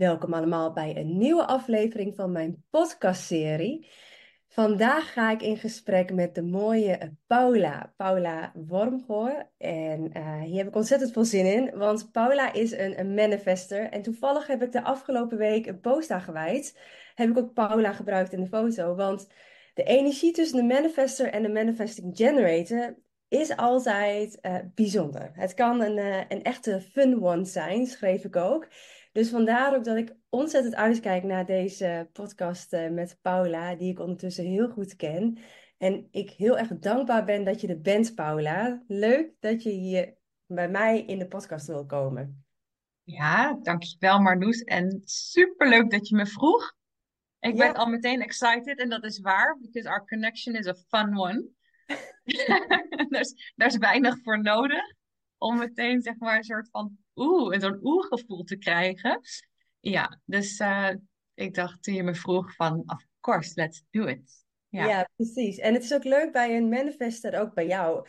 Welkom allemaal bij een nieuwe aflevering van mijn podcastserie. Vandaag ga ik in gesprek met de mooie Paula, Paula Wormgoor. En uh, hier heb ik ontzettend veel zin in, want Paula is een, manifester. En toevallig heb ik de afgelopen week een post aan gewijd. Heb ik ook Paula gebruikt in de foto, want de energie tussen de manifester en de manifesting generator is altijd uh, bijzonder. Het kan een, uh, een echte fun one zijn, schreef ik ook. Dus vandaar ook dat ik ontzettend uitkijk naar deze podcast uh, met Paula, die ik ondertussen heel goed ken. En ik heel erg dankbaar ben dat je er bent, Paula. Leuk dat je hier bij mij in de podcast wil komen. Ja, dankjewel Marloes. En superleuk dat je me vroeg. Ik ja. ben al meteen excited en dat is waar, because our connection is a fun one. daar, is, daar is weinig voor nodig om meteen zeg maar een soort van oeh, zo'n oeh gevoel te krijgen. Ja, dus uh, ik dacht toen je me vroeg van of course, let's do it. Ja. precies. En het is ook leuk bij een manifester, ook bij jou.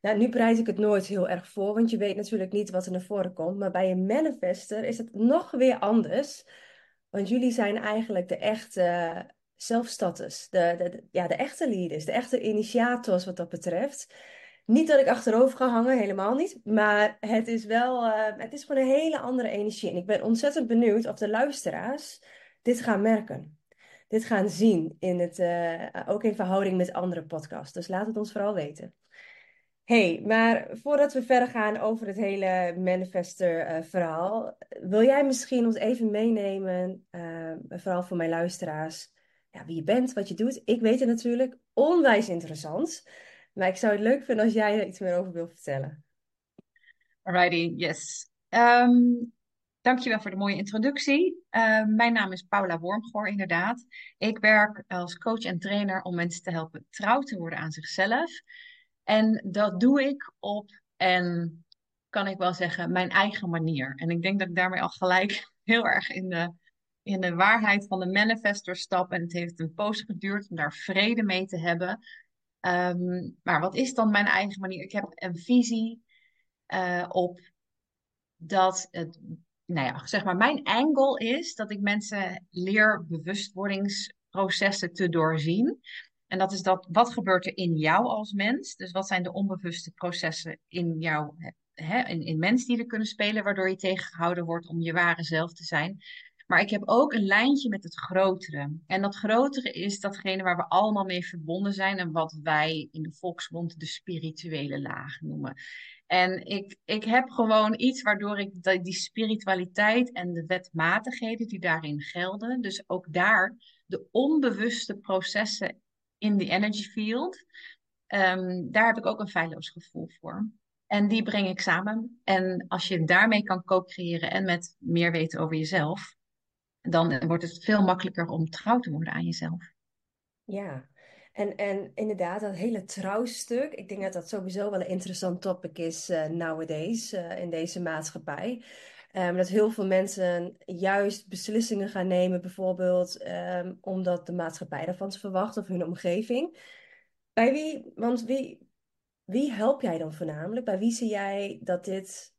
Nou, nu bereid ik het nooit heel erg voor, want je weet natuurlijk niet wat er naar voren komt. Maar bij een manifester is het nog weer anders. Want jullie zijn eigenlijk de echte zelfstatus, de, de, ja, de echte leaders, de echte initiators wat dat betreft. Niet dat ik achterover ga hangen, helemaal niet. Maar het is wel, uh, het is gewoon een hele andere energie. En ik ben ontzettend benieuwd of de luisteraars dit gaan merken. Dit gaan zien, in het, uh, ook in verhouding met andere podcasts. Dus laat het ons vooral weten. hey, maar voordat we verder gaan over het hele manifester-verhaal, uh, wil jij misschien ons even meenemen, vooral voor mijn luisteraars, ja, wie je bent, wat je doet. Ik weet het natuurlijk, onwijs interessant. Maar ik zou het leuk vinden als jij er iets meer over wil vertellen. Alrighty, yes. Um, dankjewel voor de mooie introductie. Uh, mijn naam is Paula Wormgoor, inderdaad. Ik werk als coach en trainer om mensen te helpen trouw te worden aan zichzelf. En dat doe ik op, en kan ik wel zeggen, mijn eigen manier. En ik denk dat ik daarmee al gelijk heel erg in de, in de waarheid van de manifestor stap. En het heeft een poos geduurd om daar vrede mee te hebben. Um, maar wat is dan mijn eigen manier? Ik heb een visie uh, op dat het, nou ja, zeg maar, mijn angle is dat ik mensen leer bewustwordingsprocessen te doorzien. En dat is dat, wat gebeurt er in jou als mens? Dus wat zijn de onbewuste processen in jou, hè, in, in mens die er kunnen spelen, waardoor je tegengehouden wordt om je ware zelf te zijn? Maar ik heb ook een lijntje met het grotere. En dat grotere is datgene waar we allemaal mee verbonden zijn en wat wij in de volksmond de spirituele laag noemen. En ik, ik heb gewoon iets waardoor ik die spiritualiteit en de wetmatigheden die daarin gelden, dus ook daar de onbewuste processen in de energy field, um, daar heb ik ook een feilloos gevoel voor. En die breng ik samen. En als je daarmee kan co-creëren en met meer weten over jezelf, dan wordt het veel makkelijker om trouw te worden aan jezelf. Ja, en, en inderdaad, dat hele trouwstuk, ik denk dat dat sowieso wel een interessant topic is uh, nowadays uh, in deze maatschappij. Um, dat heel veel mensen juist beslissingen gaan nemen, bijvoorbeeld um, omdat de maatschappij daarvan verwacht of hun omgeving. Bij wie, want wie, wie help jij dan voornamelijk? Bij wie zie jij dat dit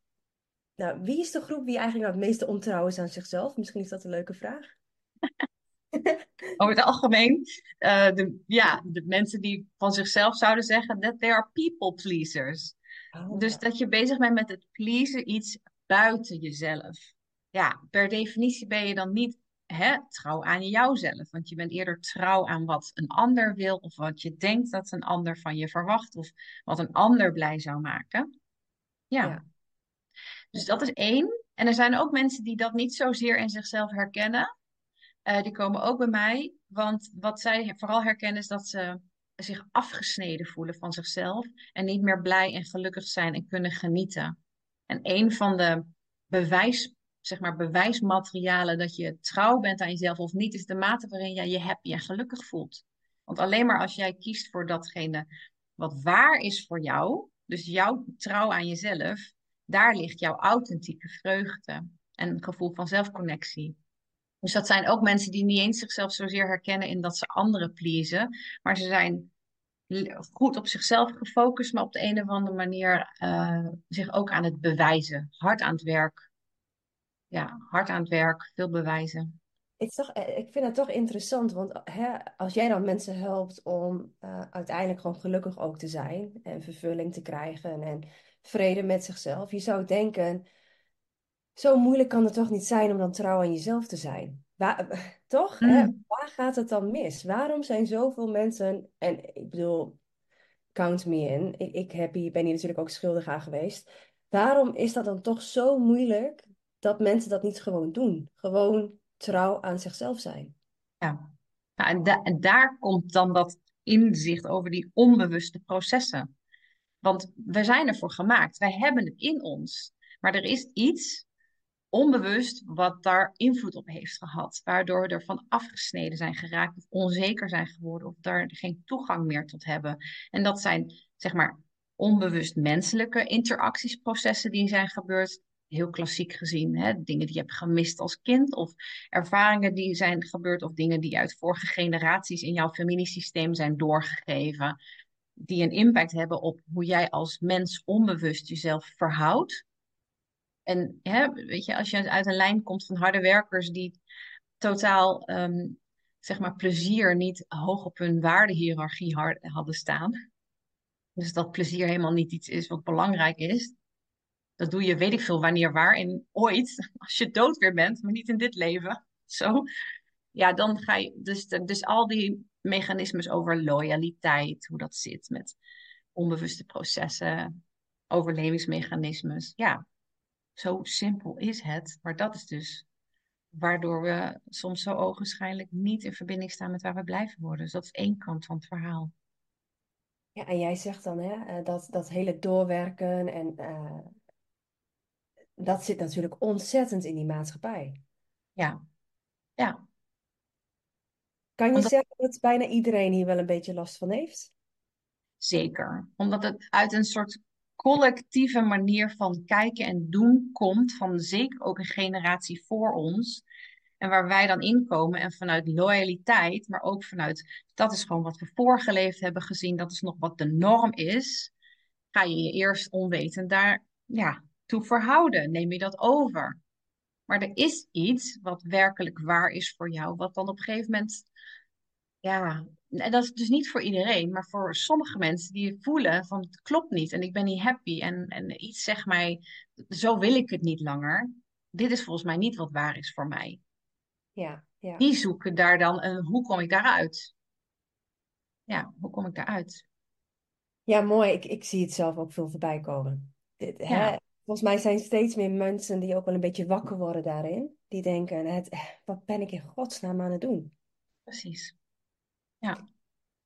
nou, wie is de groep die eigenlijk nou het meeste ontrouw is aan zichzelf? Misschien is dat een leuke vraag. Over het algemeen, uh, de, ja, de mensen die van zichzelf zouden zeggen dat they are people pleasers. Oh, dus dat je bezig bent met het pleasen iets buiten jezelf. Ja, per definitie ben je dan niet hè, trouw aan jouzelf. Want je bent eerder trouw aan wat een ander wil, of wat je denkt dat een ander van je verwacht, of wat een ander blij zou maken. ja. ja. Dus dat is één. En er zijn ook mensen die dat niet zozeer in zichzelf herkennen. Uh, die komen ook bij mij. Want wat zij vooral herkennen is dat ze zich afgesneden voelen van zichzelf. En niet meer blij en gelukkig zijn en kunnen genieten. En een van de bewijs, zeg maar, bewijsmaterialen dat je trouw bent aan jezelf of niet, is de mate waarin jij je happy en gelukkig voelt. Want alleen maar als jij kiest voor datgene wat waar is voor jou, dus jouw trouw aan jezelf, daar ligt jouw authentieke vreugde en gevoel van zelfconnectie. Dus dat zijn ook mensen die niet eens zichzelf zozeer herkennen in dat ze anderen pleasen, maar ze zijn goed op zichzelf gefocust, maar op de een of andere manier uh, zich ook aan het bewijzen, hard aan het werk. ja, hard aan het werk, veel bewijzen. Ik, toch, eh, ik vind het toch interessant, want hè, als jij dan mensen helpt om uh, uiteindelijk gewoon gelukkig ook te zijn en vervulling te krijgen en vrede met zichzelf, je zou denken, zo moeilijk kan het toch niet zijn om dan trouw aan jezelf te zijn? Waar, toch? Hè? Mm. Waar gaat het dan mis? Waarom zijn zoveel mensen, en ik bedoel, count me in, ik, ik heb hier, ben hier natuurlijk ook schuldig aan geweest. Waarom is dat dan toch zo moeilijk dat mensen dat niet gewoon doen? Gewoon trouw aan zichzelf zijn. Ja, nou, en, da en daar komt dan dat inzicht over die onbewuste processen. Want we zijn ervoor gemaakt. Wij hebben het in ons. Maar er is iets onbewust wat daar invloed op heeft gehad. Waardoor we ervan afgesneden zijn geraakt of onzeker zijn geworden of daar geen toegang meer tot hebben. En dat zijn, zeg maar, onbewust menselijke interacties, processen die zijn gebeurd. Heel klassiek gezien, hè? dingen die je hebt gemist als kind, of ervaringen die zijn gebeurd, of dingen die uit vorige generaties in jouw familiesysteem zijn doorgegeven, die een impact hebben op hoe jij als mens onbewust jezelf verhoudt en hè, weet je, als je uit een lijn komt van harde werkers die totaal, ehm, zeg maar, plezier niet hoog op hun waardehiërarchie hadden staan. Dus dat plezier helemaal niet iets is wat belangrijk is. Dat doe je, weet ik veel, wanneer, waar en ooit. Als je dood weer bent, maar niet in dit leven. Zo. Ja, dan ga je. Dus, dus al die mechanismes over loyaliteit, hoe dat zit met onbewuste processen, overlevingsmechanismes. Ja, zo simpel is het, maar dat is dus waardoor we soms zo ogenschijnlijk niet in verbinding staan met waar we blijven worden. Dus dat is één kant van het verhaal. Ja, en jij zegt dan hè, eh, dat, dat hele doorwerken en uh, dat zit natuurlijk ontzettend in die maatschappij. Ja, ja. Kan je Omdat... zeggen dat bijna iedereen hier wel een beetje last van heeft? Zeker, omdat het uit een soort collectieve manier van kijken en doen komt van zeker ook een generatie voor ons. En waar wij dan inkomen en vanuit loyaliteit, maar ook vanuit dat is gewoon wat we voorgeleefd hebben gezien, dat is nog wat de norm is, ga je je eerst onwetend daar ja, toe verhouden. Neem je dat over. Maar er is iets wat werkelijk waar is voor jou, wat dan op een gegeven moment ja, en dat is dus niet voor iedereen, maar voor sommige mensen die voelen van het klopt niet en ik ben niet happy en, en iets zegt mij, zo wil ik het niet langer. Dit is volgens mij niet wat waar is voor mij. Ja, ja. Die zoeken daar dan een, hoe kom ik daaruit? Ja, hoe kom ik daaruit? Ja, mooi. Ik, ik zie het zelf ook veel voorbij komen. Dit, hè? Volgens mij zijn steeds meer mensen die ook wel een beetje wakker worden daarin. Die denken, het, wat ben ik in godsnaam aan het doen? Precies. Ja.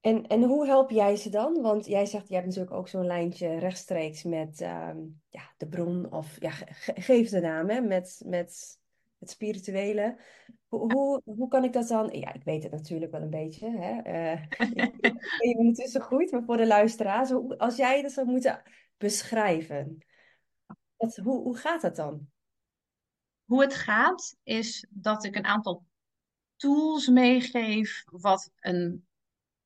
En, en hoe help jij ze dan? Want jij zegt, je hebt natuurlijk ook zo'n lijntje rechtstreeks met ehm, ja, de bron, of ja, geef de naam, hè, met, met het spirituele. Hoe, hoe, hoe kan ik dat dan? Ja, ik weet het natuurlijk wel een beetje. Hè? Uh, ik weet ondertussen goed, maar voor de luisteraars, als jij dat zou moeten beschrijven, hoe, hoe gaat dat dan? Hoe het gaat, is dat ik een aantal tools meegeef wat een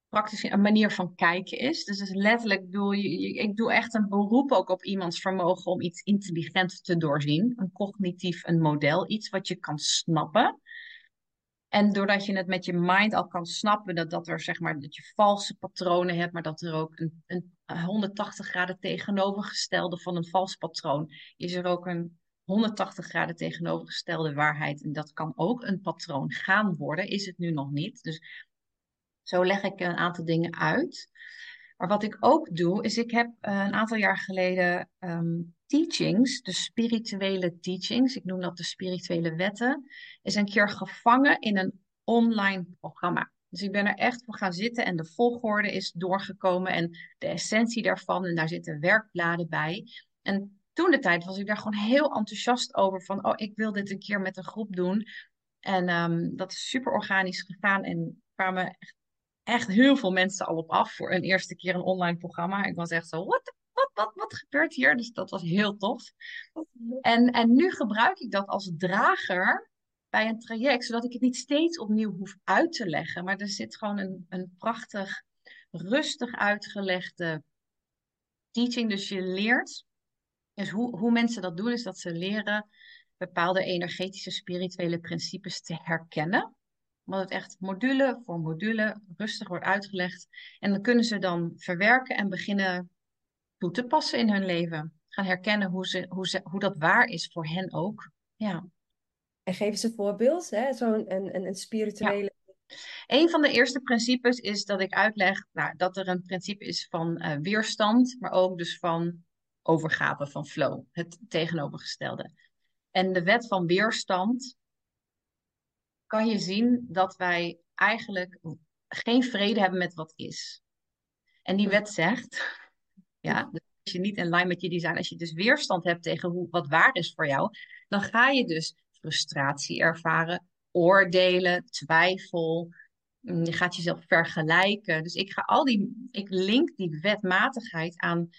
praktische een manier van kijken is. Dus, letterlijk doe je, ik doe echt een beroep ook op iemands vermogen om iets intelligent te doorzien. Een cognitief, een model, iets wat je kan snappen. En doordat je het met je mind al kan snappen, dat, dat er zeg maar dat je valse patronen hebt, maar dat er ook een, een 180 graden tegenovergestelde van een vals patroon is er ook een 180 graden tegenovergestelde waarheid. En dat kan ook een patroon gaan worden, is het nu nog niet. Dus zo leg ik een aantal dingen uit. Maar wat ik ook doe, is ik heb uh, een aantal jaar geleden um, teachings, de spirituele teachings, ik noem dat de spirituele wetten, is een keer gevangen in een online programma. Dus ik ben er echt voor gaan zitten en de volgorde is doorgekomen en de essentie daarvan. En daar zitten werkbladen bij. En toen de tijd was ik daar gewoon heel enthousiast over. Van, oh, ik wil dit een keer met een groep doen. En um, dat is super organisch gegaan. En kwamen echt, echt heel veel mensen al op af voor een eerste keer een online programma. Ik was echt zo, wat, wat, wat, wat gebeurt hier? Dus dat was heel tof. En, en nu gebruik ik dat als drager bij een traject, zodat ik het niet steeds opnieuw hoef uit te leggen. Maar er zit gewoon een, een prachtig, rustig uitgelegde teaching. Dus je leert dus hoe, hoe mensen dat doen, is dat ze leren bepaalde energetische spirituele principes te herkennen. Omdat het echt module voor module rustig wordt uitgelegd. En dan kunnen ze dan verwerken en beginnen toe te passen in hun leven. Gaan herkennen hoe, ze, hoe, ze, hoe dat waar is voor hen ook. Ja. En geven ze een voorbeeld, hè? Zo'n een, een, een spirituele. Een van de eerste principes is dat ik uitleg nou, dat er een principe is van uh, weerstand, maar ook dus van overgave, van flow, het tegenovergestelde. En de wet van weerstand kan je zien dat wij eigenlijk geen vrede hebben met wat is. En die wet zegt, ja, dus als je niet in lijn met je design, als je dus weerstand hebt tegen hoe, wat waar is voor jou, dan ga je dus frustratie ervaren, oordelen, twijfel. Mm, je gaat jezelf vergelijken. Dus ik ga al die, ik link die wetmatigheid aan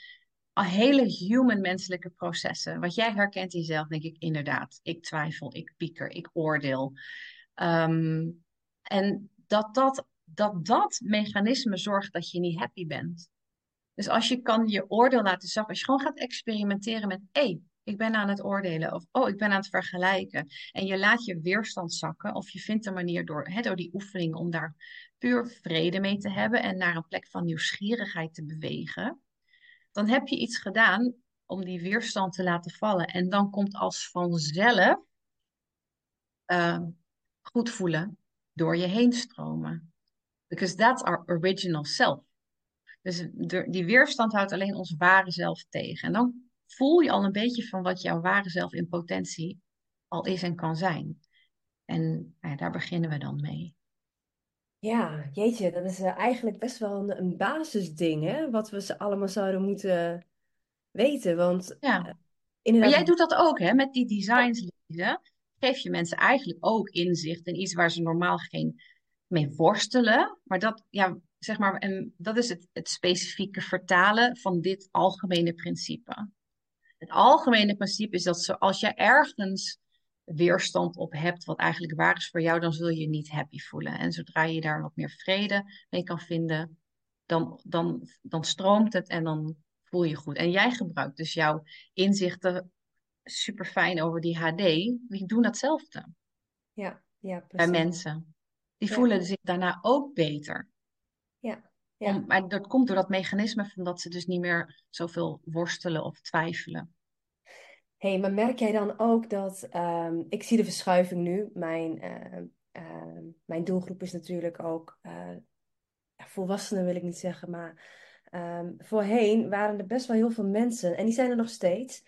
hele human menselijke processen. Wat jij herkent in jezelf, denk ik inderdaad. Ik twijfel, ik pieker, ik oordeel. Ehm, en dat dat, dat dat mechanisme zorgt dat je niet happy bent. Dus als je kan je oordeel laten zakken, als je gewoon gaat experimenteren met, hé, hey, ik ben aan het oordelen of oh, ik ben aan het vergelijken. En je laat je weerstand zakken of je vindt een manier door, door die oefening om daar puur vrede mee te hebben en naar een plek van nieuwsgierigheid te bewegen. Dan heb je iets gedaan om die weerstand te laten vallen. En dan komt als vanzelf uh, goed voelen door je heen stromen. Because that's our original self. Dus die weerstand houdt alleen ons ware zelf tegen. En dan voel je al een beetje van wat jouw ware zelf in potentie al is en kan zijn. En ja, daar beginnen we dan mee. Ja, jeetje, dat is eh, eigenlijk best wel een, een basisding, hè? Wat we ze allemaal zouden moeten weten. Want ja. Inderdaad... Maar jij doet dat ook, hè? Met die designs lezen geef je mensen eigenlijk ook inzicht in iets waar ze normaal geen mee worstelen. Maar dat, ja, zeg maar, en dat is het, het specifieke vertalen van dit algemene principe. Het algemene principe is dat als je ergens weerstand op hebt, wat eigenlijk waar is voor jou, dan zul je je niet happy voelen. En zodra je daar wat meer vrede mee kan vinden, dan, dan, dan stroomt het en dan voel je goed. En jij gebruikt dus jouw inzichten super fijn over die HD, die doen datzelfde. Ja, ja, precies. Bij mensen. Die voelen zich daarna ook beter. Ja. Ja. maar dat komt door dat mechanisme van dat ze dus niet meer zoveel worstelen of twijfelen. hey, maar merk jij dan ook dat, um, ik zie de verschuiving nu, mijn, uh, uh, mijn doelgroep is natuurlijk ook, uh, volwassenen wil ik niet zeggen, maar um, voorheen waren er best wel heel veel mensen, en die zijn er nog steeds,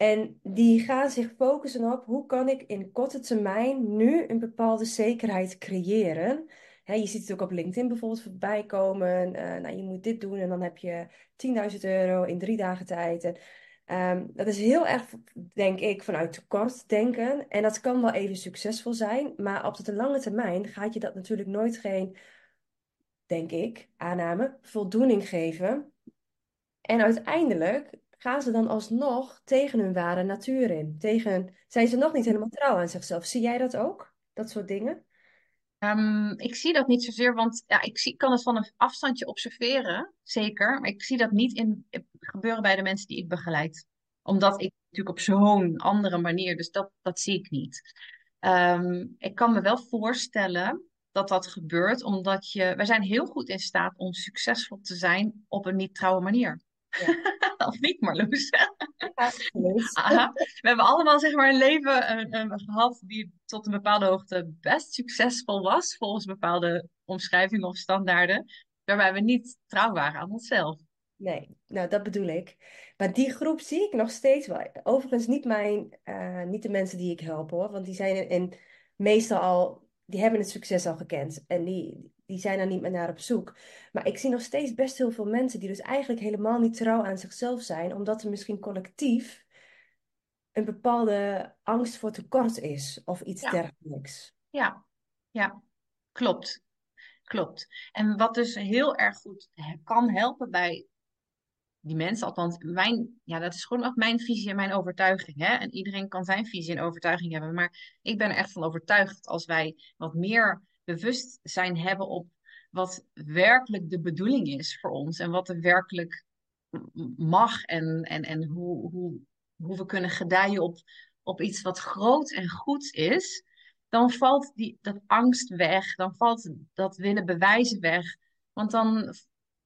en die gaan zich focussen op hoe kan ik in korte termijn nu een bepaalde zekerheid creëren je ziet het ook op LinkedIn bijvoorbeeld voorbij komen. Uh, nou, je moet dit doen en dan heb je 10.000 euro in drie dagen tijd. En, ehm, dat is heel erg, denk ik, vanuit tekort denken. En dat kan wel even succesvol zijn, maar op de lange termijn gaat je dat natuurlijk nooit geen, denk ik, aanname, voldoening geven. En uiteindelijk gaan ze dan alsnog tegen hun ware natuur in. Tegen, zijn ze nog niet helemaal trouw aan zichzelf. Zie jij dat ook? Dat soort dingen? Um, ik zie dat niet zozeer, want ja, ik zie, kan het van een afstandje observeren, zeker. Maar ik zie dat niet in, gebeuren bij de mensen die ik begeleid. Omdat ik natuurlijk op zo'n andere manier, dus dat, dat zie ik niet. Um, ik kan me wel voorstellen dat dat gebeurt, omdat je, wij zijn heel goed in staat om succesvol te zijn op een niet-trouwe manier. Ja. of niet, Marloes? Aha. We hebben allemaal zeg maar, een leven uh, gehad die tot een bepaalde hoogte best succesvol was, volgens bepaalde omschrijvingen of standaarden, waarbij we niet trouw waren aan onszelf. Nee, nou dat bedoel ik. Maar die groep zie ik nog steeds wel. Overigens niet, mijn, uh, niet de mensen die ik help hoor, want die zijn in, meestal al, die hebben het succes al gekend. En die, die zijn er niet meer naar op zoek. Maar ik zie nog steeds best heel veel mensen die dus eigenlijk helemaal niet trouw aan zichzelf zijn, omdat er misschien collectief een bepaalde angst voor tekort is of iets dergelijks. Ja, ja, klopt. Klopt. En wat dus heel erg goed kan helpen bij die mensen, althans, mijn, ja, dat is gewoon ook mijn visie en mijn overtuiging. Hè? En iedereen kan zijn visie en overtuiging hebben. Maar ik ben er echt van overtuigd als wij wat meer bewustzijn hebben op wat werkelijk de bedoeling is voor ons en wat er werkelijk mag en, en, en hoe, hoe, hoe we kunnen gedijen op, op iets wat groot en goed is, dan valt die, dat angst weg, dan valt dat willen bewijzen weg. Want dan,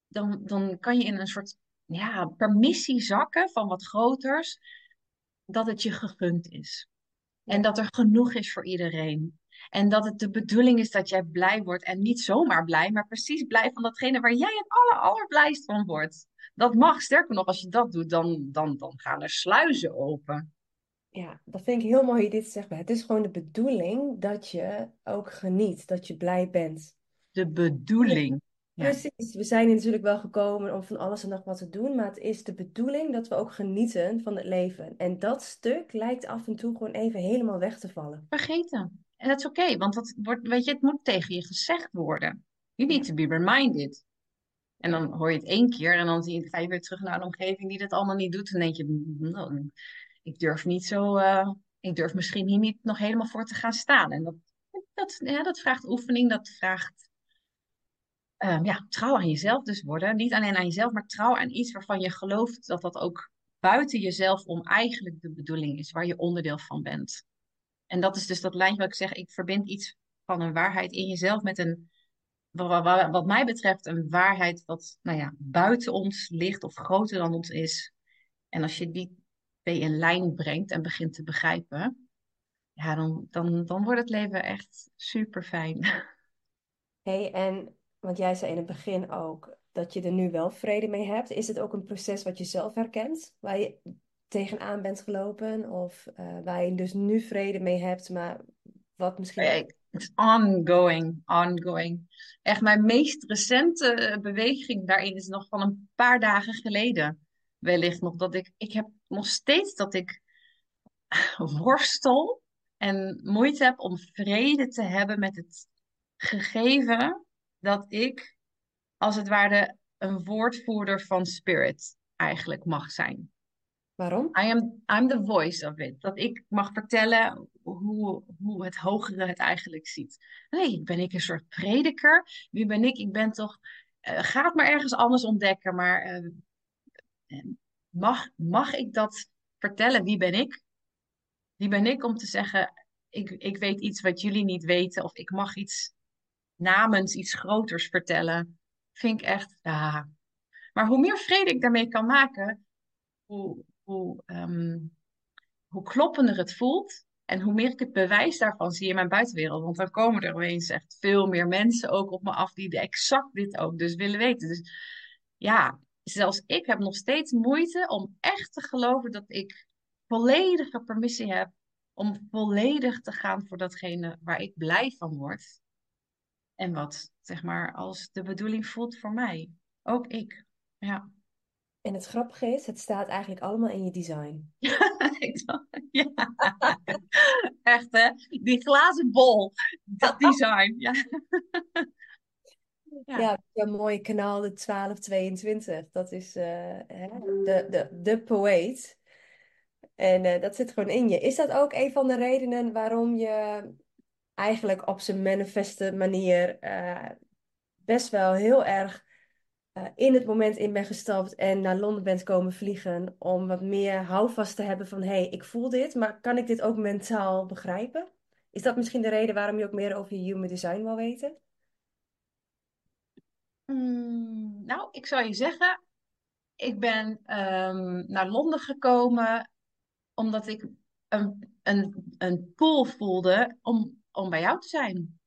dan, dan kan je in een soort ja, permissie zakken van wat groters, dat het je gegund is. En dat er genoeg is voor iedereen. En dat het de bedoeling is dat jij blij wordt. En niet zomaar blij, maar precies blij van datgene waar jij het aller, allerblijst van wordt. Dat mag. Sterker nog, als je dat doet, dan, dan, dan gaan er sluizen open. Ja, dat vind ik heel mooi je dit zegt. Het is gewoon de bedoeling dat je ook geniet, dat je blij bent. De bedoeling. Ja. Precies, we zijn hier natuurlijk wel gekomen om van alles en nog wat te doen, maar het is de bedoeling dat we ook genieten van het leven. En dat stuk lijkt af en toe gewoon even helemaal weg te vallen. Vergeten. En dat is oké, want dat wordt, weet je, het moet tegen je gezegd worden. You need to be reminded. En dan hoor je het één keer en dan zie je, ga je weer terug naar een omgeving die dat allemaal niet doet. En denk je, nou, ik durf niet zo, uh, ik durf misschien hier niet nog helemaal voor te gaan staan. En dat, dat, ja, dat vraagt oefening, dat vraagt um, ja, trouw aan jezelf dus worden. Niet alleen aan jezelf, maar trouw aan iets waarvan je gelooft dat dat ook buiten jezelf om eigenlijk de bedoeling is, waar je onderdeel van bent. En dat is dus dat lijntje wat ik zeg, ik verbind iets van een waarheid in jezelf met een, wat mij betreft, een waarheid wat nou ja, buiten ons ligt of groter dan ons is. En als je die twee in lijn brengt en begint te begrijpen, ja, dan, dan, dan wordt het leven echt super fijn. Hey, en want jij zei in het begin ook dat je er nu wel vrede mee hebt. Is het ook een proces wat je zelf herkent, waar je tegenaan bent gelopen? Of uh, waar je dus nu vrede mee hebt, maar wat misschien... It's ongoing, ongoing. Echt mijn meest recente beweging daarin is nog van een paar dagen geleden. Wellicht nog dat ik... Ik heb nog steeds dat ik worstel en moeite heb om vrede te hebben met het gegeven dat ik als het ware een woordvoerder van spirit eigenlijk mag zijn. Waarom? I am, I'm the voice of it. Dat ik mag vertellen hoe, hoe het hogere het eigenlijk ziet. Nee, ben ik een soort prediker? Wie ben ik? Ik ben toch... Uh, ga het maar ergens anders ontdekken. Maar uh, mag, mag ik dat vertellen? Wie ben ik? Wie ben ik om te zeggen... Ik, ik weet iets wat jullie niet weten. Of ik mag iets namens iets groters vertellen. Vind ik echt, ja. Maar hoe meer vrede ik daarmee kan maken, hoe, hoe, ehm, hoe kloppender het voelt. En hoe meer ik het bewijs daarvan zie in mijn buitenwereld. Want dan komen er opeens echt veel meer mensen ook op me af die exact dit ook dus willen weten. Dus ja, zelfs ik heb nog steeds moeite om echt te geloven dat ik volledige permissie heb om volledig te gaan voor datgene waar ik blij van word. En wat, zeg maar, als de bedoeling voelt voor mij. Ook ik. Ja. En het grappige is, het staat eigenlijk allemaal in je design. ja, echt hè? Die glazen bol, dat design. Ja, ja. ja een mooie kanaal, de 1222. Dat is uh, de, de, de poëet. En uh, dat zit gewoon in je. Is dat ook een van de redenen waarom je eigenlijk op zijn manifeste manier uh, best wel heel erg uh, in het moment in ben gestapt en naar Londen bent komen vliegen om wat meer houvast te hebben van hé, hey, ik voel dit, maar kan ik dit ook mentaal begrijpen? Is dat misschien de reden waarom je ook meer over je human design wil weten? Mm, nou, ik zou je zeggen, ik ben um, naar Londen gekomen omdat ik een, een, een pull voelde om om bij jou te zijn.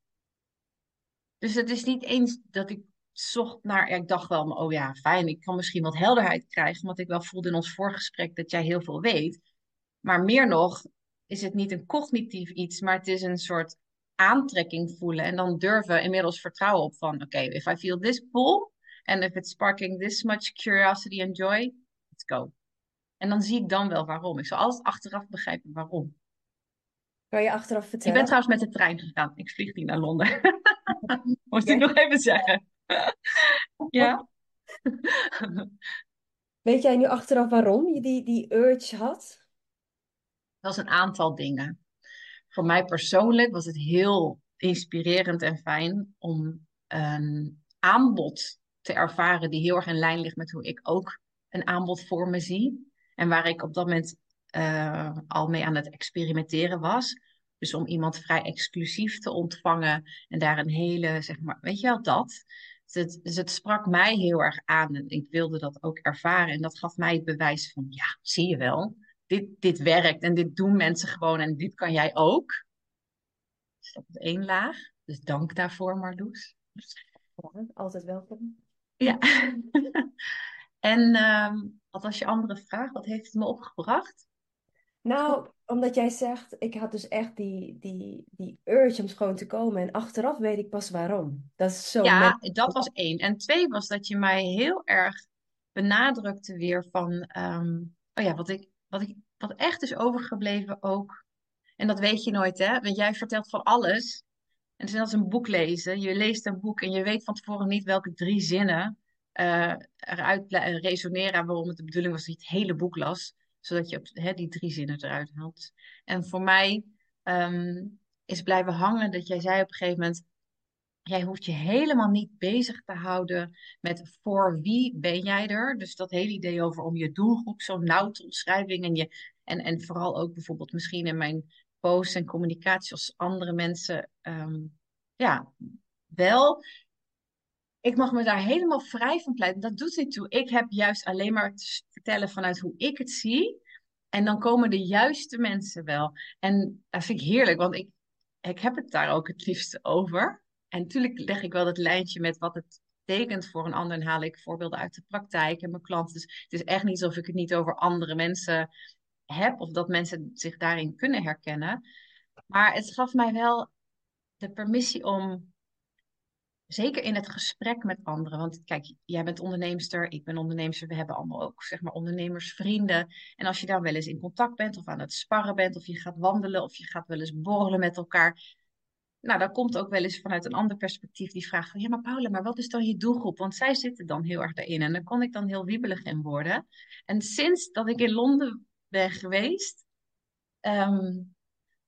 Dus het is niet eens dat ik zocht naar, ja, ik dacht wel, oh ja, fijn, ik kan misschien wat helderheid krijgen, want ik wel voelde in ons voorgesprek dat jij heel veel weet. Maar meer nog is het niet een cognitief iets, maar het is een soort aantrekking voelen en dan durven inmiddels vertrouwen op van, oké, okay, if I feel this pull and if it's sparking this much curiosity and joy, let's go. En dan zie ik dan wel waarom. Ik zal altijd achteraf begrijpen waarom. Kan je achteraf vertellen? Ik ben trouwens met de trein gegaan. Ik vlieg niet naar Londen. Moest ik nog even zeggen. Ja. Weet jij nu achteraf waarom je die, die urge had? Dat was een aantal dingen. Voor mij persoonlijk was het heel inspirerend en fijn om een aanbod te ervaren die heel erg in lijn ligt met hoe ik ook een aanbod voor me zie. En waar ik op dat moment eh, al mee aan het experimenteren was. Dus om iemand vrij exclusief te ontvangen en daar een hele, zeg maar, weet je wel, dat. Dus het, dus het sprak mij heel erg aan en ik wilde dat ook ervaren. En dat gaf mij het bewijs van, ja, zie je wel, dit, dit werkt en dit doen mensen gewoon en dit kan jij ook. Dus dat is één laag. Dus dank daarvoor, Marloes. Ja, altijd welkom. Ja. en ehm, wat was je andere vraag? Wat heeft het me opgebracht? Nou, omdat jij zegt, ik had dus echt die, die, die urge om schoon te komen. En achteraf weet ik pas waarom. Dat is zo Ja, dat was één. En twee was dat je mij heel erg benadrukte weer van, ehm, oh ja, wat ik, wat ik, wat echt is overgebleven ook. En dat weet je nooit, hè? Want jij vertelt van alles. En het is net als een boek lezen. Je leest een boek en je weet van tevoren niet welke drie zinnen eh, eruit eh, resoneren. Waarom het de bedoeling was dat je het hele boek las. Zodat je op, die drie zinnen eruit haalt. En voor mij ehm, is blijven hangen dat jij zei op een gegeven moment. Jij hoeft je helemaal niet bezig te houden met voor wie ben jij er. Dus dat hele idee over om je doelgroep zo nauw te omschrijving. En, je, en, en vooral ook bijvoorbeeld misschien in mijn posts en communicatie als andere mensen. ehm, ja, wel. Ik mag me daar helemaal vrij van pleiten. Dat doet niet toe. Ik heb juist alleen maar vanuit hoe ik het zie. En dan komen de juiste mensen wel. En dat vind ik heerlijk, want ik, ik heb het daar ook het liefst over. En natuurlijk leg ik wel dat lijntje met wat het betekent voor een ander. En haal ik voorbeelden uit de praktijk en mijn klanten. Dus het is echt niet alsof ik het niet over andere mensen heb. Of dat mensen zich daarin kunnen herkennen. Maar het gaf mij wel de permissie om Zeker in het gesprek met anderen. Want kijk, jij bent onderneemster, ik ben onderneemster. We hebben allemaal ook, zeg maar, ondernemersvrienden. En als je daar wel eens in contact bent, of aan het sparren bent, of je gaat wandelen, of je gaat wel eens borrelen met elkaar. Nou, dan komt ook wel eens vanuit een ander perspectief die vraag van, ja, maar Paula, maar wat is dan je doelgroep? Want zij zitten dan heel erg daarin. En dan kon ik dan heel wiebelig in worden. En sinds dat ik in Londen ben geweest, ehm,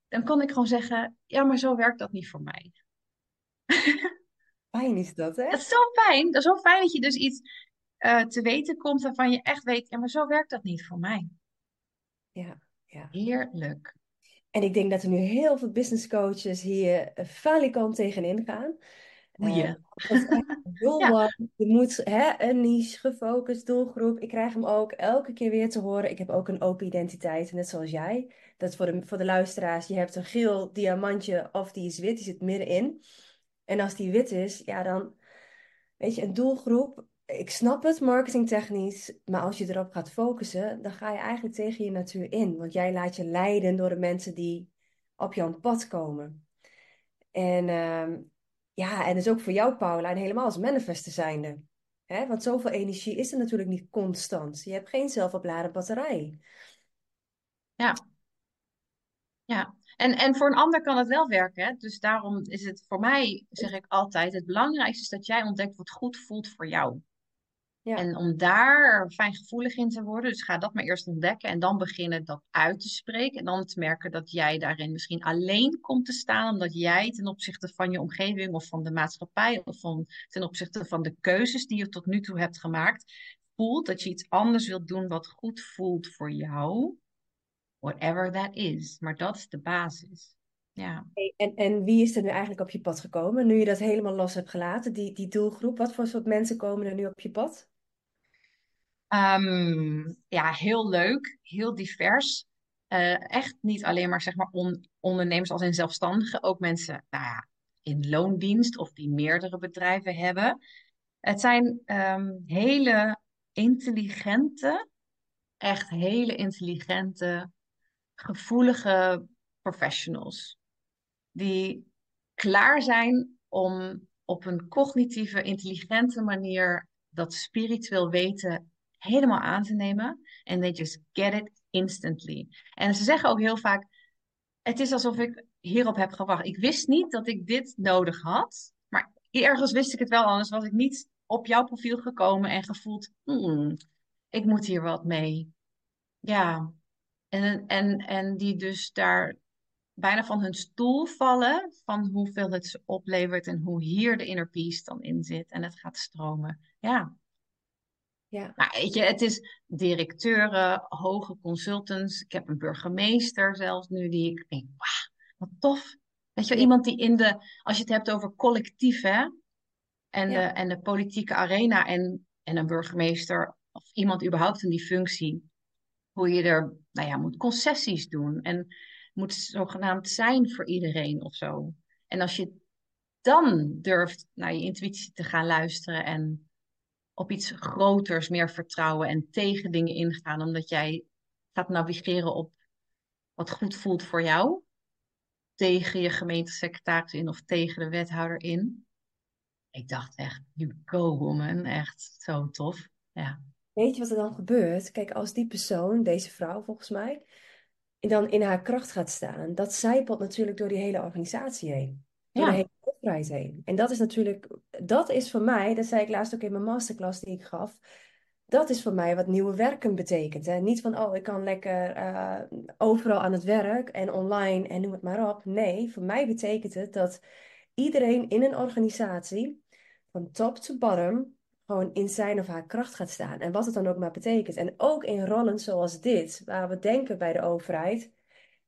dan kon ik gewoon zeggen, ja, maar zo werkt dat niet voor mij. Fijn is dat, hè? Dat is zo fijn. Dat is zo fijn dat je dus iets eh, te weten komt waarvan je echt weet, ja, maar zo werkt dat niet voor mij. Ja, ja. Heerlijk. En ik denk dat er nu heel veel business coaches hier eh, falikant tegenin gaan. Eh, een goal Ja. one. Je moet hè, een niche, gefocust, doelgroep. Ik krijg hem ook elke keer weer te horen. Ik heb ook een open identiteit, net zoals jij. Dat is voor de, voor de luisteraars. Je hebt een geel diamantje of die is wit, die zit middenin. En als die wit is, ja dan, weet je, een doelgroep. Ik snap het marketingtechnisch, maar als je erop gaat focussen, dan ga je eigenlijk tegen je natuur in. Want jij laat je leiden door de mensen die op jouw pad komen. En ehm, ja, en dus ook voor jou, Paula, helemaal als manifester zijnde. Hè? Want zoveel energie is er natuurlijk niet constant. Je hebt geen zelfopladen batterij. Ja. Ja. En, en voor een ander kan het wel werken. Hè? Dus daarom is het voor mij, zeg ik altijd, het belangrijkste is dat jij ontdekt wat goed voelt voor jou. Ja. En om daar fijngevoelig in te worden, dus ga dat maar eerst ontdekken en dan beginnen dat uit te spreken. En dan te merken dat jij daarin misschien alleen komt te staan, omdat jij ten opzichte van je omgeving of van de maatschappij of van, ten opzichte van de keuzes die je tot nu toe hebt gemaakt, voelt dat je iets anders wilt doen wat goed voelt voor jou. Whatever that is. Maar dat is de basis. Ja. En, en wie is er nu eigenlijk op je pad gekomen? Nu je dat helemaal los hebt gelaten, die, die doelgroep. Wat voor soort mensen komen er nu op je pad? Ehm, ja, heel leuk, heel divers. Eh, echt niet alleen maar, zeg maar on- ondernemers als in zelfstandigen, ook mensen nou ja, in loondienst of die meerdere bedrijven hebben. Het zijn ehm, hele intelligente, echt hele intelligente, gevoelige professionals die klaar zijn om op een cognitieve, intelligente manier dat spiritueel weten helemaal aan te nemen. En they just get it instantly. En ze zeggen ook heel vaak: Het is alsof ik hierop heb gewacht. Ik wist niet dat ik dit nodig had, maar ergens wist ik het wel, anders was ik niet op jouw profiel gekomen en gevoeld: hmm, ik moet hier wat mee. Ja, en, en, en die dus daar bijna van hun stoel vallen van hoeveel het ze oplevert en hoe hier de inner peace dan in zit en het gaat stromen. Ja, Ja, Maar weet je, het is directeuren, hoge consultants. Ik heb een burgemeester zelfs nu die ik denk, wauw, wat tof. Weet je, wel, iemand die in de, als je het hebt over collectief, hè, en de, en de politieke arena en, en een burgemeester of iemand überhaupt in die functie, hoe je er, nou ja, moet concessies doen en moet zogenaamd zijn voor iedereen of zo. En als je dan durft naar je intuïtie te gaan luisteren en op iets groters meer vertrouwen en tegen dingen ingaan, omdat jij gaat navigeren op wat goed voelt voor jou, tegen je gemeentesecretaris in of tegen de wethouder in. Ik dacht echt, you go woman, echt zo tof. Ja, Weet je wat er dan gebeurt? Kijk, als die persoon, deze vrouw volgens mij, dan in haar kracht gaat staan, dat zijpelt natuurlijk door die hele organisatie heen. Door de ja, hele overheid heen. En dat is natuurlijk, dat is voor mij, dat zei ik laatst ook in mijn masterclass die ik gaf, dat is voor mij wat nieuwe werken betekent. Hè? Niet van, oh, ik kan lekker eh, overal aan het werk en online en noem het maar op. Nee, voor mij betekent het dat iedereen in een organisatie, van top to bottom, gewoon in zijn of haar kracht gaat staan. En wat het dan ook maar betekent. En ook in rollen zoals dit, waar we denken bij de overheid,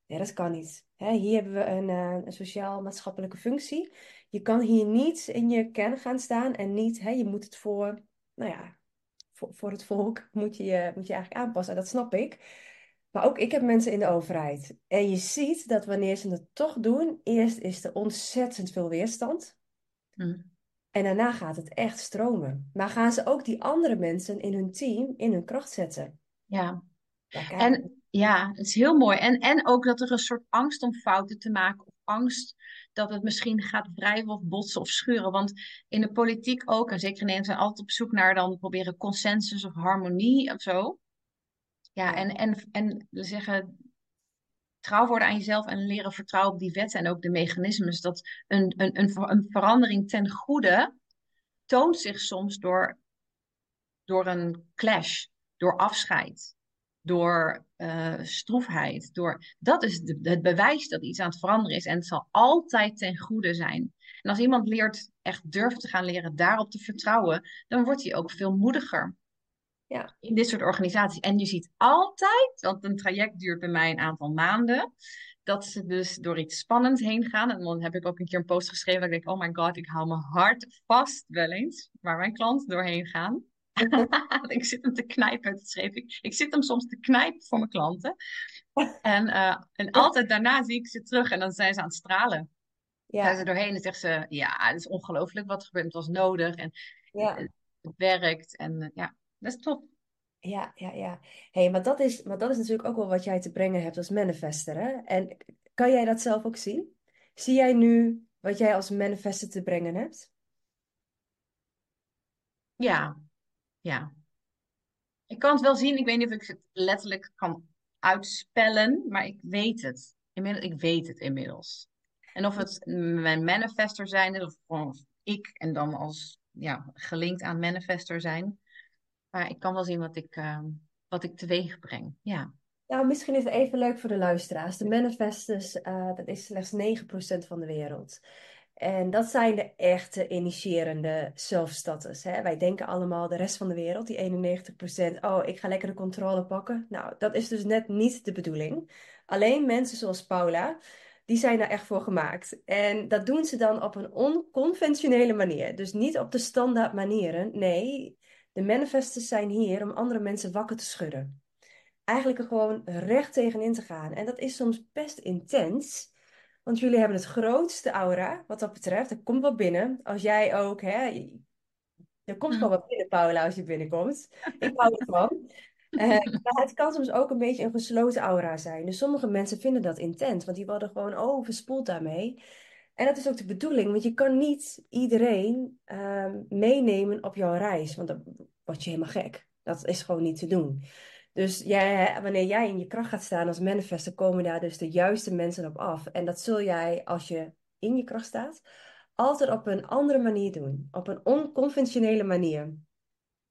nee, dat kan niet. Hier hebben we een, eh, sociaal-maatschappelijke functie. Je kan hier niet in je kern gaan staan en niet, je moet het voor, nou ja, voor, voor het volk moet je, moet je eigenlijk aanpassen. En dat snap ik. Maar ook ik heb mensen in de overheid. En je ziet dat wanneer ze het toch doen, eerst is er ontzettend veel weerstand. hm, En daarna gaat het echt stromen. Maar gaan ze ook die andere mensen in hun team in hun kracht zetten? ja. En ja, het is heel mooi. En, en ook dat er een soort angst om fouten te maken, of angst dat het misschien gaat wrijven of botsen of schuren. Want in de politiek ook, en zeker in Nederland, zijn altijd op zoek naar dan proberen consensus of harmonie of zo. Ja, en, en, en we zeggen trouw worden aan jezelf en leren vertrouwen op die wetten en ook de mechanismes. Dat een, een, een, een verandering ten goede toont zich soms door, door een clash, door afscheid, door eh, stroefheid. Door, dat is het bewijs dat iets aan het veranderen is en het zal altijd ten goede zijn. En als iemand leert, echt durft te gaan leren daarop te vertrouwen, dan wordt hij ook veel moediger ja, in dit soort organisaties. En je ziet altijd, want een traject duurt bij mij een aantal maanden, dat ze dus door iets spannends heen gaan. En dan heb ik ook een keer een post geschreven dat ik denk, oh my god, ik hou mijn hart vast wel eens, waar mijn klanten doorheen gaan. ik zit hem te knijpen, dat schreef ik. Ik zit hem soms te knijpen voor mijn klanten. En, eh, en altijd daarna zie ik ze terug en dan zijn ze aan het stralen. Gaan ze ja, doorheen en zeggen ze, ja, het is ongelooflijk wat er gebeurt. Het was nodig en het, ja, het werkt. En eh, ja, dat is top. ja, ja, ja. Hey, maar dat is, maar dat is natuurlijk ook wel wat jij te brengen hebt als manifester, hè? En kan jij dat zelf ook zien? Zie jij nu wat jij als manifester te brengen hebt? Ja, ja. Ik kan het wel zien. Ik weet niet of ik het letterlijk kan uitspellen, maar ik weet het. Inmiddels, ik weet het inmiddels. En of het mijn manifester zijn is, of gewoon ik en dan als ja, gelinkt aan manifester zijn. Maar ik kan wel zien wat ik, eh, wat ik teweeg breng. Ja. Nou, misschien is het even leuk voor de luisteraars. De manifestors, eh, dat is slechts 9% van de wereld. En dat zijn de echte initiërende self-starters. Hè? Wij denken allemaal, de rest van de wereld, die 91%, oh, ik ga lekker de controle pakken. Nou, dat is dus net niet de bedoeling. Alleen mensen zoals Paula, die zijn daar echt voor gemaakt. En dat doen ze dan op een onconventionele manier. Dus niet op de standaard manieren. Nee, de manifestors zijn hier om andere mensen wakker te schudden eigenlijk er gewoon recht tegenin te gaan. En dat is soms best intens. Want jullie hebben het grootste aura wat dat betreft. Er komt wat binnen. Als jij ook, hè. Er komt gewoon wat binnen, Paula, als je binnenkomt. Ik hou ervan. Eh, maar het kan soms ook een beetje een gesloten aura zijn. Dus sommige mensen vinden dat intens, want die worden gewoon overspoeld daarmee. En dat is ook de bedoeling, want je kan niet iedereen ehm, meenemen op jouw reis, want dan word je helemaal gek. Dat is gewoon niet te doen. Dus jij, wanneer jij in je kracht gaat staan als manifester, komen daar dus de juiste mensen op af. En dat zul jij, als je in je kracht staat, altijd op een andere manier doen. Op een onconventionele manier.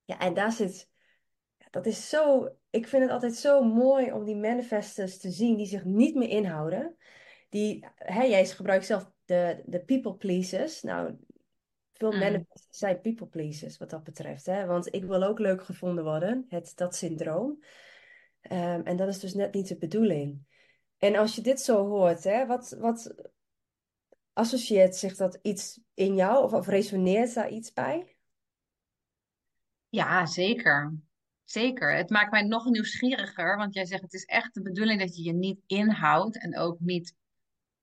Ja, en daar zit, dat is zo, ik vind het altijd zo mooi om die manifestors te zien die zich niet meer inhouden. Die, hè, jij gebruikt zelf de, de people pleasers. Nou, Veel Mm. zijn people pleasers wat dat betreft. Hè? Want ik wil ook leuk gevonden worden, het, dat syndroom. Ehm, en dat is dus net niet de bedoeling. En als je dit zo hoort, hè, wat, wat associeert zich dat iets in jou of, of resoneert daar iets bij? Ja, zeker. Zeker. Het maakt mij nog nieuwsgieriger, want jij zegt het is echt de bedoeling dat je je niet inhoudt en ook niet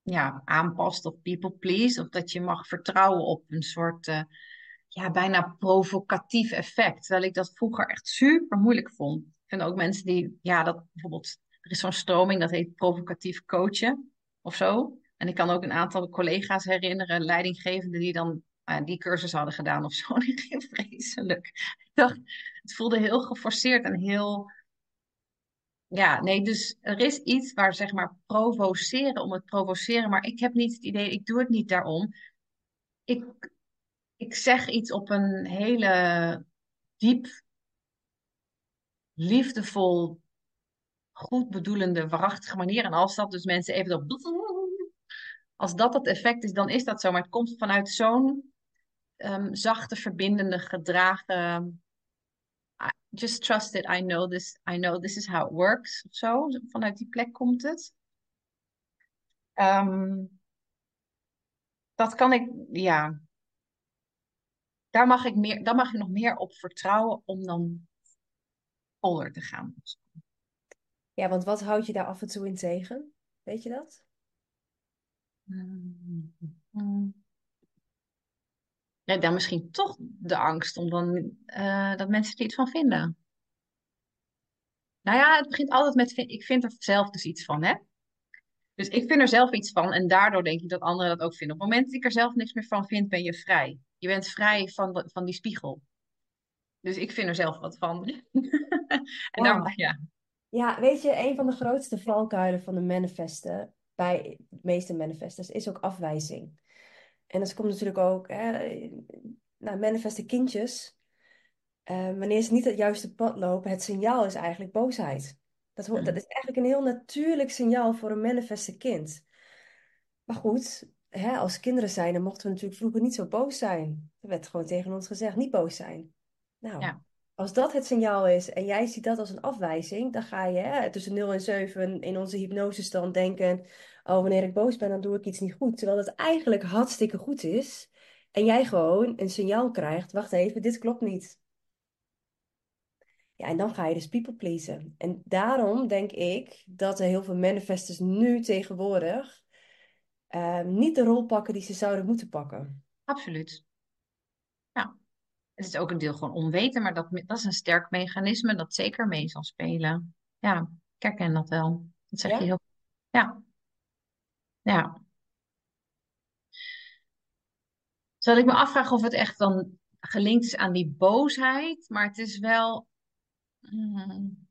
ja, aanpast of people please, of dat je mag vertrouwen op een soort eh, ja, bijna provocatief effect. Terwijl ik dat vroeger echt super moeilijk vond. Ik ook mensen die, ja, dat bijvoorbeeld, er is zo'n stroming dat heet provocatief coachen of zo. En ik kan ook een aantal collega's herinneren, leidinggevenden, die dan eh, die cursus hadden gedaan of zo. Die ging vreselijk. Ik dacht, het voelde heel geforceerd en heel. Ja, nee, dus er is iets waar zeg maar provoceren om het provoceren, maar ik heb niet het idee, ik doe het niet daarom. Ik, ik zeg iets op een hele diep, liefdevol, goed bedoelende, waarachtige manier. En als dat dus mensen even op, als dat het effect is, dan is dat zo. Maar het komt vanuit zo'n ehm, zachte, verbindende, gedragen. Just trust it. I know this. I know this is how it works. Zo. Vanuit die plek komt het. Ehm, dat kan ik, ja. Daar mag ik meer, daar mag ik nog meer op vertrouwen om dan voller te gaan. Ja, want wat houd je daar af en toe in tegen? Weet je dat? Mm. Ja, dan misschien toch de angst om dan eh, dat mensen er iets van vinden. Nou ja, het begint altijd met, ik vind er zelf dus iets van, hè? Dus ik vind er zelf iets van en daardoor denk ik dat anderen dat ook vinden. Op het moment dat ik er zelf niks meer van vind, ben je vrij. Je bent vrij van, de- van die spiegel. Dus ik vind er zelf wat van. En Ja. ja. Ja, weet je, een van de grootste valkuilen van de manifesten, bij de meeste manifestors, is ook afwijzing. En dat komt natuurlijk ook, hè, nou, manifeste kindjes, eh, wanneer ze niet het juiste pad lopen, het signaal is eigenlijk boosheid. Dat, hoort, dat is eigenlijk een heel natuurlijk signaal voor een manifeste kind. Maar goed, hè, als kinderen zijn, dan mochten we natuurlijk vroeger niet zo boos zijn. Er werd gewoon tegen ons gezegd, niet boos zijn. Nou, Ja. Als dat het signaal is en jij ziet dat als een afwijzing, dan ga je hè, tussen 0 en 7 in onze hypnosestand denken, oh, wanneer ik boos ben, dan doe ik iets niet goed. Terwijl dat eigenlijk hartstikke goed is. En jij gewoon een signaal krijgt, wacht even, dit klopt niet. Ja, en dan ga je dus people pleasen. En daarom denk ik dat er heel veel manifestors nu tegenwoordig eh, niet de rol pakken die ze zouden moeten pakken. Absoluut. Het is ook een deel gewoon onweten, maar dat, dat is een sterk mechanisme dat zeker mee zal spelen. Ja, ik herken dat wel. Dat zeg Ja? je heel. Ja, ja. Terwijl ik me afvraag of het echt dan gelinkt is aan die boosheid, maar het is wel. mm,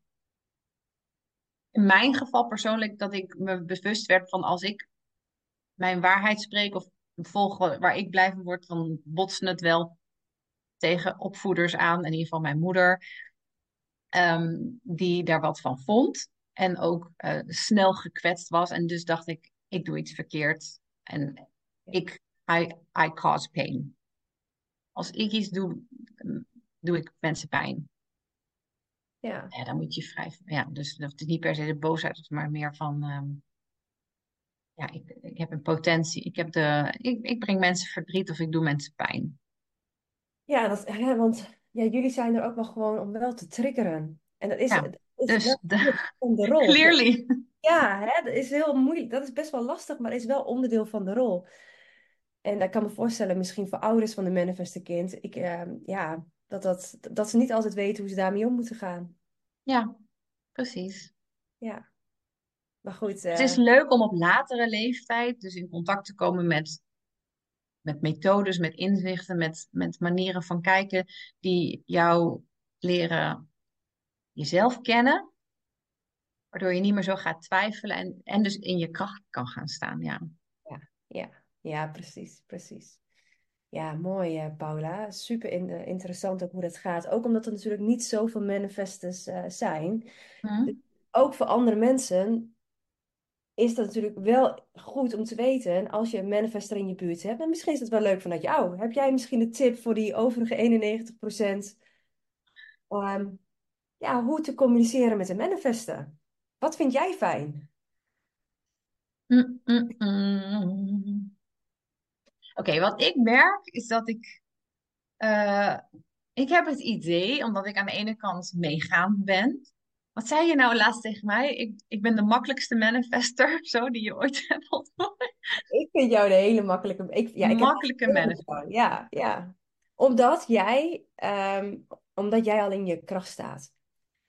in mijn geval persoonlijk dat ik me bewust werd van als ik mijn waarheid spreek of volg wa- waar ik blij van word, dan botsen het wel tegen opvoeders aan, in ieder geval mijn moeder, ehm, die daar wat van vond en ook eh, snel gekwetst was. En dus dacht ik, ik doe iets verkeerd en ik, I, I cause pain. Als ik iets doe, mm, doe ik mensen pijn. Ja. Ja, dan moet je vrij. Ja, dus dat is niet per se de boosheid, maar meer van. ehm, ja, ik, ik heb een potentie. Ik, heb de, ik, ik breng mensen verdriet of ik doe mensen pijn. Ja, dat, hè, want ja, jullie zijn er ook wel gewoon om wel te triggeren. En dat is, Ja, dat is dus wel de, van de rol. clearly. Ja, hè, dat is heel moeilijk. Dat is best wel lastig, maar is wel onderdeel van de rol. En ik kan me voorstellen, misschien voor ouders van de manifeste kind, ik, ehm, ja, dat, dat, dat ze niet altijd weten hoe ze daarmee om moeten gaan. Ja, precies. Ja, maar goed. Het eh, is leuk om op latere leeftijd dus in contact te komen met, met methodes, met inzichten, met, met manieren van kijken die jou leren jezelf kennen, waardoor je niet meer zo gaat twijfelen en, en dus in je kracht kan gaan staan. Ja, Ja, ja, ja, precies, precies. Ja, mooi, eh, Paula. Super eh, interessant ook hoe dat gaat. Ook omdat er natuurlijk niet zoveel manifestors eh, zijn. Hm? Ook voor andere mensen is dat natuurlijk wel goed om te weten als je een manifester in je buurt hebt. En misschien is het wel leuk vanuit jou. Heb jij misschien een tip voor die overige 91% ehm, ja, hoe te communiceren met een manifester? Wat vind jij fijn? Mm, mm, mm. Oké, wat ik merk is dat ik. eh, ik heb het idee, omdat ik aan de ene kant meegaand ben. Wat zei je nou laatst tegen mij? Ik, ik ben de makkelijkste manifester, zo, die je ooit hebt ontmoet. Ik vind jou de hele makkelijke. Ik, ja, ik Makkelijke manifester. Ja, ja. Omdat jij, ehm, omdat jij al in je kracht staat.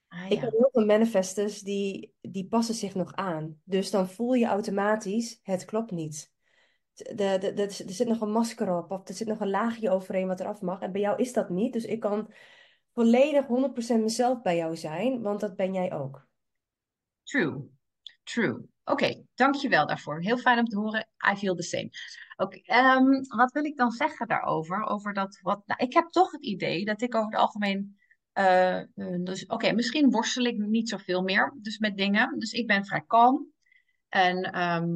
Ah Ik heb heel veel manifestors die, die passen zich nog aan. Dus dan voel je automatisch, het klopt niet. De, de, de, er zit nog een masker op, of er zit nog een laagje overheen wat eraf mag. En bij jou is dat niet. Dus ik kan volledig 100% mezelf bij jou zijn, want dat ben jij ook. True. True. Oké, dankjewel daarvoor. Heel fijn om te horen. I feel the same. Oké, ehm, wat wil ik dan zeggen daarover? Over dat wat, nou, ik heb toch het idee dat ik over het algemeen. eh, eh, dus, oké, misschien worstel ik niet zoveel meer dus met dingen. Dus ik ben vrij kalm. En ehm,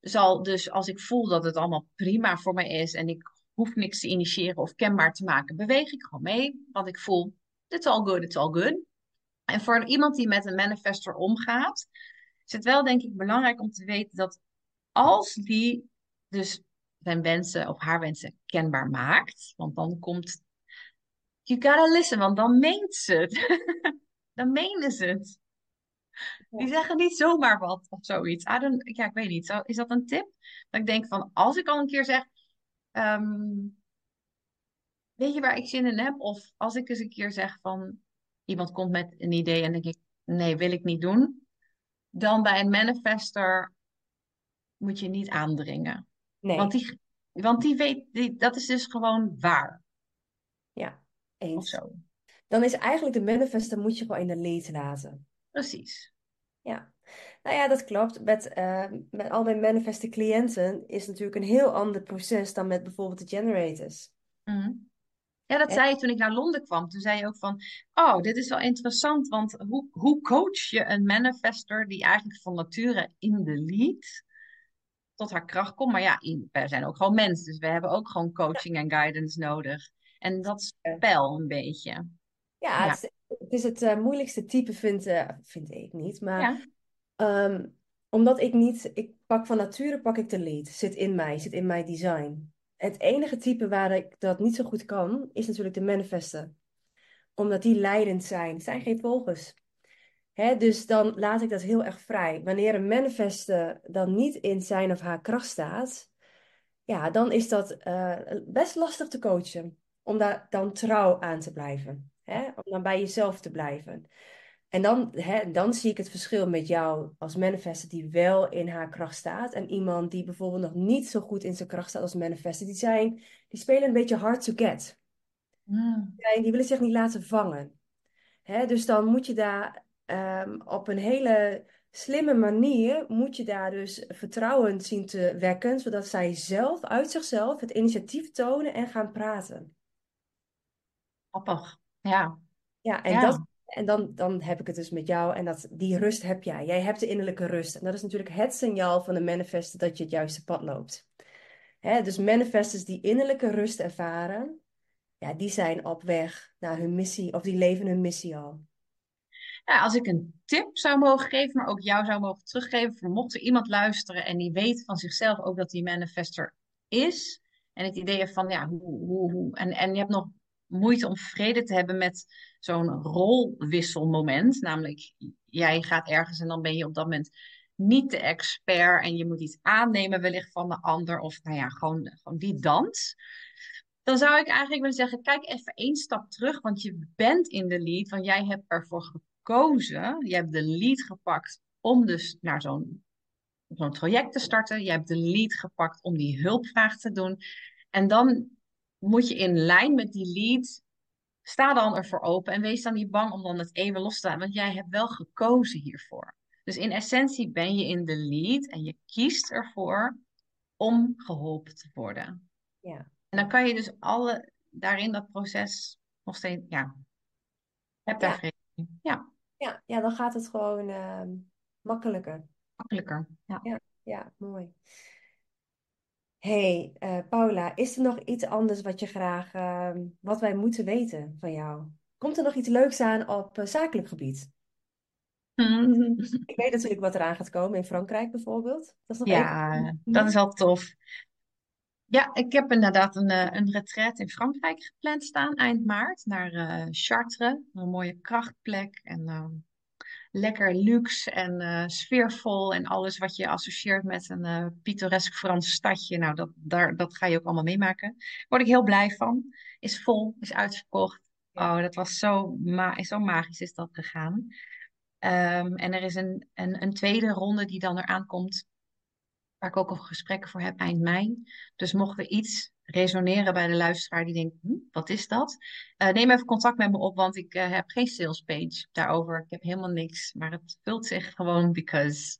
zal dus als ik voel dat het allemaal prima voor mij is en ik hoef niks te initiëren of kenbaar te maken, beweeg ik gewoon mee. Want ik voel, it's all good, it's all good. En voor iemand die met een manifestor omgaat, is het wel denk ik belangrijk om te weten dat als die dus zijn wensen of haar wensen kenbaar maakt, want dan komt, you gotta listen, want dan meent ze het. Dan menen ze het. Die zeggen niet zomaar wat of zoiets. I don't, ja, ik weet niet. Zo, is dat een tip? Dat ik denk van, als ik al een keer zeg, ehm, weet je waar ik zin in heb? Of als ik eens een keer zeg van, iemand komt met een idee en denk ik, nee, wil ik niet doen. Dan bij een manifester moet je niet aandringen. Want Nee, die, want die weet, die, dat is dus gewoon waar. ja, Of eens. zo. Dan is eigenlijk de manifester moet je gewoon in de lead laten. Precies. Ja, nou ja, dat klopt. Met, eh, met al mijn manifeste cliënten is natuurlijk een heel ander proces dan met bijvoorbeeld de generators. Mhm. Ja, dat zei je toen ik naar Londen kwam. Toen zei je ook van, oh, dit is wel interessant, want hoe, hoe coach je een manifester die eigenlijk van nature in de lead tot haar kracht komt? Maar ja, wij zijn ook gewoon mensen, dus we hebben ook gewoon coaching en guidance nodig. En dat spel een beetje. Ja, Ja, het is het, is het eh, moeilijkste type, vind, eh, vind ik niet. Maar ja. Ehm, omdat ik niet, ik pak van nature pak ik de lead. Zit in mij, zit in mijn design. Het enige type waar ik dat niet zo goed kan, is natuurlijk de manifester. Omdat die leidend zijn. Zijn geen volgers. Hè, dus dan laat ik dat heel erg vrij. Wanneer een manifester dan niet in zijn of haar kracht staat, ja, dan is dat eh, best lastig te coachen. Om daar dan trouw aan te blijven. Hè? Om dan bij jezelf te blijven. En dan, hè, dan zie ik het verschil met jou als manifester die wel in haar kracht staat. En iemand die bijvoorbeeld nog niet zo goed in zijn kracht staat als manifester. Die, zijn, die spelen een beetje hard to get. Mm. Die willen zich niet laten vangen. Hè, dus dan moet je daar ehm, op een hele slimme manier, moet je daar dus vertrouwen zien te wekken, zodat zij zelf, uit zichzelf, het initiatief tonen en gaan praten. Grappig. Ja, Ja, en dat. En dan, dan heb ik het dus met jou en dat, die rust heb jij. Jij hebt de innerlijke rust. En dat is natuurlijk het signaal van de manifester dat je het juiste pad loopt. Hè, dus manifestors die innerlijke rust ervaren, ja, die zijn op weg naar hun missie, of die leven hun missie al. Als ik een tip zou mogen geven, maar ook jou zou mogen teruggeven, voor mocht er iemand luisteren en die weet van zichzelf ook dat die manifester is, en het idee van, ja, hoe, hoe, hoe, en, en je hebt nog moeite om vrede te hebben met zo'n rolwisselmoment, namelijk jij gaat ergens en dan ben je op dat moment niet de expert en je moet iets aannemen wellicht van de ander, of nou ja, gewoon, gewoon die dans. Dan zou ik eigenlijk willen zeggen, kijk even één stap terug, want je bent in de lead, want jij hebt ervoor gekozen. Je hebt de lead gepakt om dus naar zo'n zo'n traject te starten. Je hebt de lead gepakt om die hulpvraag te doen. En dan moet je in lijn met die lead, sta dan ervoor open en wees dan niet bang om dan het even los te laten, want jij hebt wel gekozen hiervoor. Dus in essentie ben je in de lead en je kiest ervoor om geholpen te worden. Ja, En dan kan je dus alle daarin dat proces nog steeds, ja, heb daar ja, in. Ja, ja, ja, dan gaat het gewoon ehm, makkelijker. makkelijker. Ja. Ja, ja, mooi. Hey, eh, Paula, is er nog iets anders wat je graag, ehm, wat wij moeten weten van jou? Komt er nog iets leuks aan op eh, zakelijk gebied? Ik weet natuurlijk wat eraan gaat komen in Frankrijk bijvoorbeeld. Dat is nog Ja, dat is al tof. Ja, ik heb inderdaad een, eh, een retraite in Frankrijk gepland staan eind maart naar Chartres. Een mooie krachtplek en ehm, lekker luxe en eh, sfeervol en alles wat je associeert met een eh, pittoresk Frans stadje. Nou, dat, daar, dat ga je ook allemaal meemaken. Daar word ik heel blij van. Is vol, is uitverkocht. Oh, dat was zo, ma zo magisch is dat gegaan. Ehm, en er is een, een, een tweede ronde die dan eraan komt waar ik ook al gesprekken voor heb eind mei. Dus mocht er iets resoneren bij de luisteraar die denkt, hm, wat is dat? Eh, neem even contact met me op, want ik eh, heb geen sales page daarover. Ik heb helemaal niks, maar het vult zich gewoon because.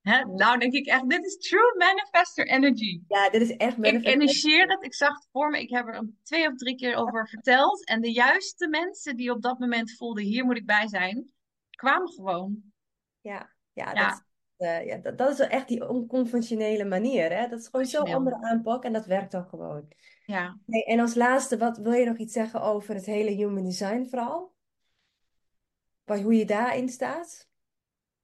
Hè? Nou denk ik echt, dit is true manifestor energy. ja, dit is echt Ik manifestation. initieer het, ik zag het voor me, ik heb er twee of drie keer over verteld. En de juiste mensen die op dat moment voelden, hier moet ik bij zijn, kwamen gewoon. Ja, ja, dat, Eh, ja, dat, dat is wel echt die onconventionele manier, hè? Dat is gewoon zo'n andere aanpak en dat werkt dan gewoon. Ja. Hey, en als laatste, wat wil je nog iets zeggen over het hele human design verhaal? Waar, hoe je daarin staat?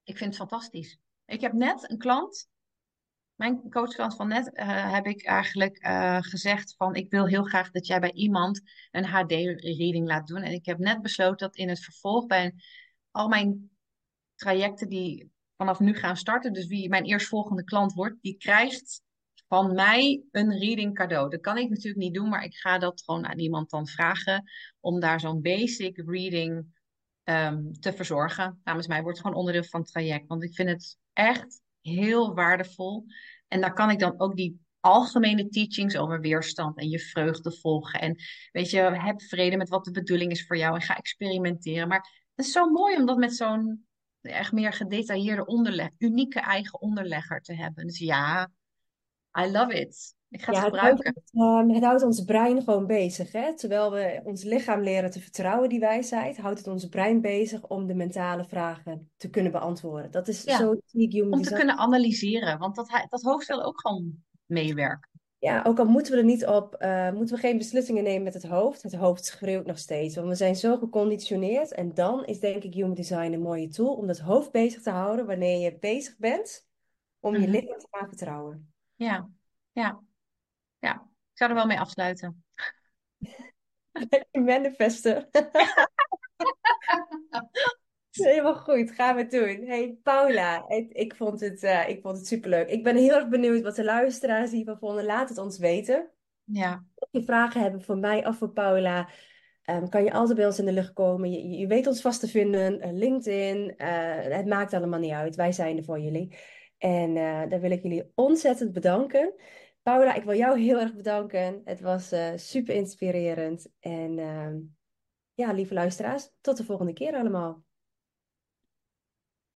Ik vind het fantastisch. Ik heb net een klant, mijn coachklant van net, eh, heb ik eigenlijk eh, gezegd van ik wil heel graag dat jij bij iemand een HD-reading laat doen. En ik heb net besloten dat in het vervolg bij al mijn trajecten die vanaf nu gaan starten, dus wie mijn eerstvolgende klant wordt, die krijgt van mij een reading cadeau. Dat kan ik natuurlijk niet doen, maar ik ga dat gewoon aan iemand dan vragen om daar zo'n basic reading ehm, te verzorgen. Namens mij wordt het gewoon onderdeel van het traject. Want ik vind het echt heel waardevol. En daar kan ik dan ook die algemene teachings over weerstand en je vreugde volgen. En weet je, heb vrede met wat de bedoeling is voor jou en ga experimenteren. Maar het is zo mooi om dat met zo'n echt meer gedetailleerde onderleg, unieke eigen onderlegger te hebben. Dus ja, I love it. Ik ga het Ja, het houdt, gebruiken. ehm, het houdt ons brein gewoon bezig, hè? Terwijl we ons lichaam leren te vertrouwen, die wijsheid, houdt het ons brein bezig om de mentale vragen te kunnen beantwoorden. Dat is Ja, zo zie ik human om te design. kunnen analyseren, want dat, dat hoofd wil ook gewoon meewerken. Ja, ook al moeten we er niet op, eh, moeten we geen beslissingen nemen met het hoofd. Het hoofd schreeuwt nog steeds, want we zijn zo geconditioneerd. En dan is denk ik human design een mooie tool om dat hoofd bezig te houden wanneer je bezig bent om je Mhm. lichaam te gaan vertrouwen. Ja, ja, ja. Ik zou er wel mee afsluiten. Manifesten. Helemaal goed, gaan we doen. Hey Paula, ik, ik vond het, eh, ik vond het superleuk. Ik ben heel erg benieuwd wat de luisteraars hiervan vonden. Laat het ons weten. Ja, Als je vragen hebben voor mij of voor Paula, ehm, kan je altijd bij ons in de lucht komen. Je, je weet ons vast te vinden, eh, LinkedIn, eh, het maakt allemaal niet uit. Wij zijn er voor jullie. En daar wil ik jullie ontzettend bedanken. Paula, ik wil jou heel erg bedanken. Het was super inspirerend. En ehm, ja, lieve luisteraars, tot de volgende keer allemaal.